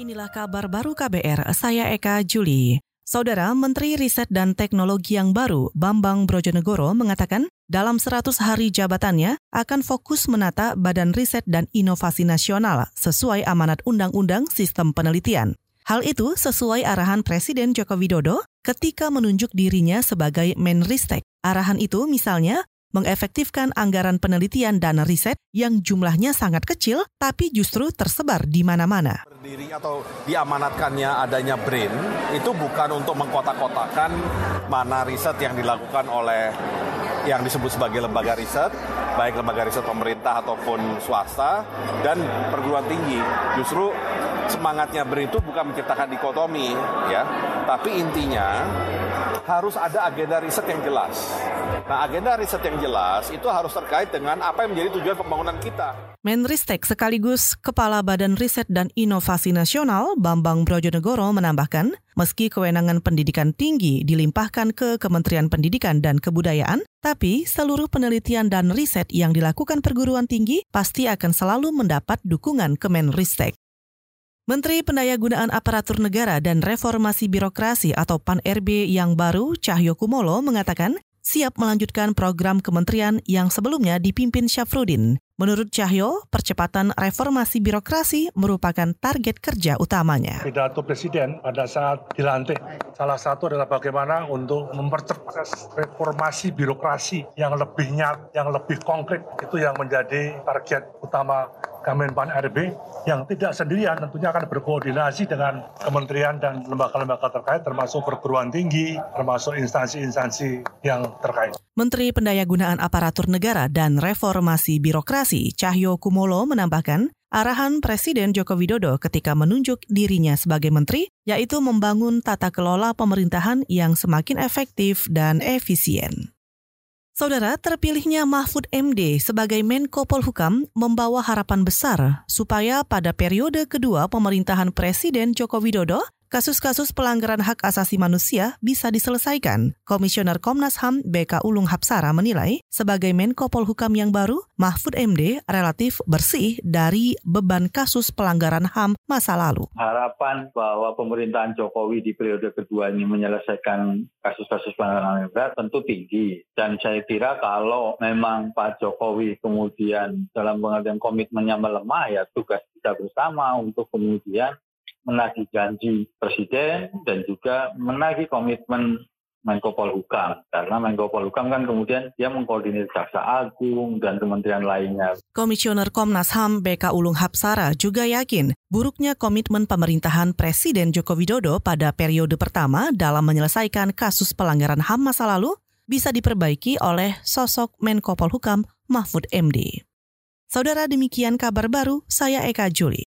Inilah kabar baru KBR, saya Eka Juli. Saudara Menteri Riset dan Teknologi yang baru, Bambang Brojonegoro, mengatakan dalam 100 hari jabatannya akan fokus menata Badan Riset dan Inovasi Nasional sesuai amanat Undang-Undang Sistem Penelitian. Hal itu sesuai arahan Presiden Joko Widodo ketika menunjuk dirinya sebagai Menristek. Arahan itu misalnya mengefektifkan anggaran penelitian dan riset yang jumlahnya sangat kecil tapi justru tersebar di mana-mana. Berdiri atau diamanatkannya adanya BRIN itu bukan untuk mengkotak-kotakan mana riset yang dilakukan oleh yang disebut sebagai lembaga riset, baik lembaga riset pemerintah ataupun swasta dan perguruan tinggi. Justru semangatnya BRIN itu bukan menciptakan dikotomi ya, tapi intinya harus ada agenda riset yang jelas. Nah, agenda riset yang jelas itu harus terkait dengan apa yang menjadi tujuan pembangunan kita. Menristek sekaligus Kepala Badan Riset dan Inovasi Nasional Bambang Brojonegoro menambahkan, meski kewenangan pendidikan tinggi dilimpahkan ke Kementerian Pendidikan dan Kebudayaan, tapi seluruh penelitian dan riset yang dilakukan perguruan tinggi pasti akan selalu mendapat dukungan Kemenristek. Menteri Pendayagunaan Aparatur Negara dan Reformasi Birokrasi atau PAN-RB yang baru, Cahyo Kumolo, mengatakan siap melanjutkan program kementerian yang sebelumnya dipimpin Syafruddin. Menurut Cahyo, percepatan reformasi birokrasi merupakan target kerja utamanya. Pidato Presiden pada saat dilantik, salah satu adalah bagaimana untuk mempercepat reformasi birokrasi yang lebih nyat, yang lebih konkret. Itu yang menjadi target utama Kemenpan RB yang tidak sendirian tentunya akan berkoordinasi dengan kementerian dan lembaga-lembaga terkait termasuk perguruan tinggi, termasuk instansi-instansi yang terkait. Menteri Pendayagunaan Aparatur Negara dan Reformasi Birokrasi Cahyo Kumolo menambahkan, arahan Presiden Joko Widodo ketika menunjuk dirinya sebagai menteri, yaitu membangun tata kelola pemerintahan yang semakin efektif dan efisien. Saudara, terpilihnya Mahfud MD sebagai Menko Polhukam membawa harapan besar supaya pada periode kedua pemerintahan Presiden Joko Widodo kasus-kasus pelanggaran hak asasi manusia bisa diselesaikan. Komisioner Komnas HAM BK Ulung Hapsara menilai, sebagai Menko Polhukam yang baru, Mahfud MD relatif bersih dari beban kasus pelanggaran HAM masa lalu. Harapan bahwa pemerintahan Jokowi di periode kedua ini menyelesaikan kasus-kasus pelanggaran HAM berat tentu tinggi. Dan saya kira kalau memang Pak Jokowi kemudian dalam pengertian komitmennya melemah, ya tugas kita bersama untuk kemudian menagih janji presiden dan juga menagih komitmen Menko Polhukam karena Menko Polhukam kan kemudian dia mengkoordinir Jaksa Agung dan kementerian lainnya. Komisioner Komnas HAM BK Ulung Hapsara juga yakin buruknya komitmen pemerintahan Presiden Joko Widodo pada periode pertama dalam menyelesaikan kasus pelanggaran HAM masa lalu bisa diperbaiki oleh sosok Menko Polhukam Mahfud MD. Saudara demikian kabar baru, saya Eka Juli.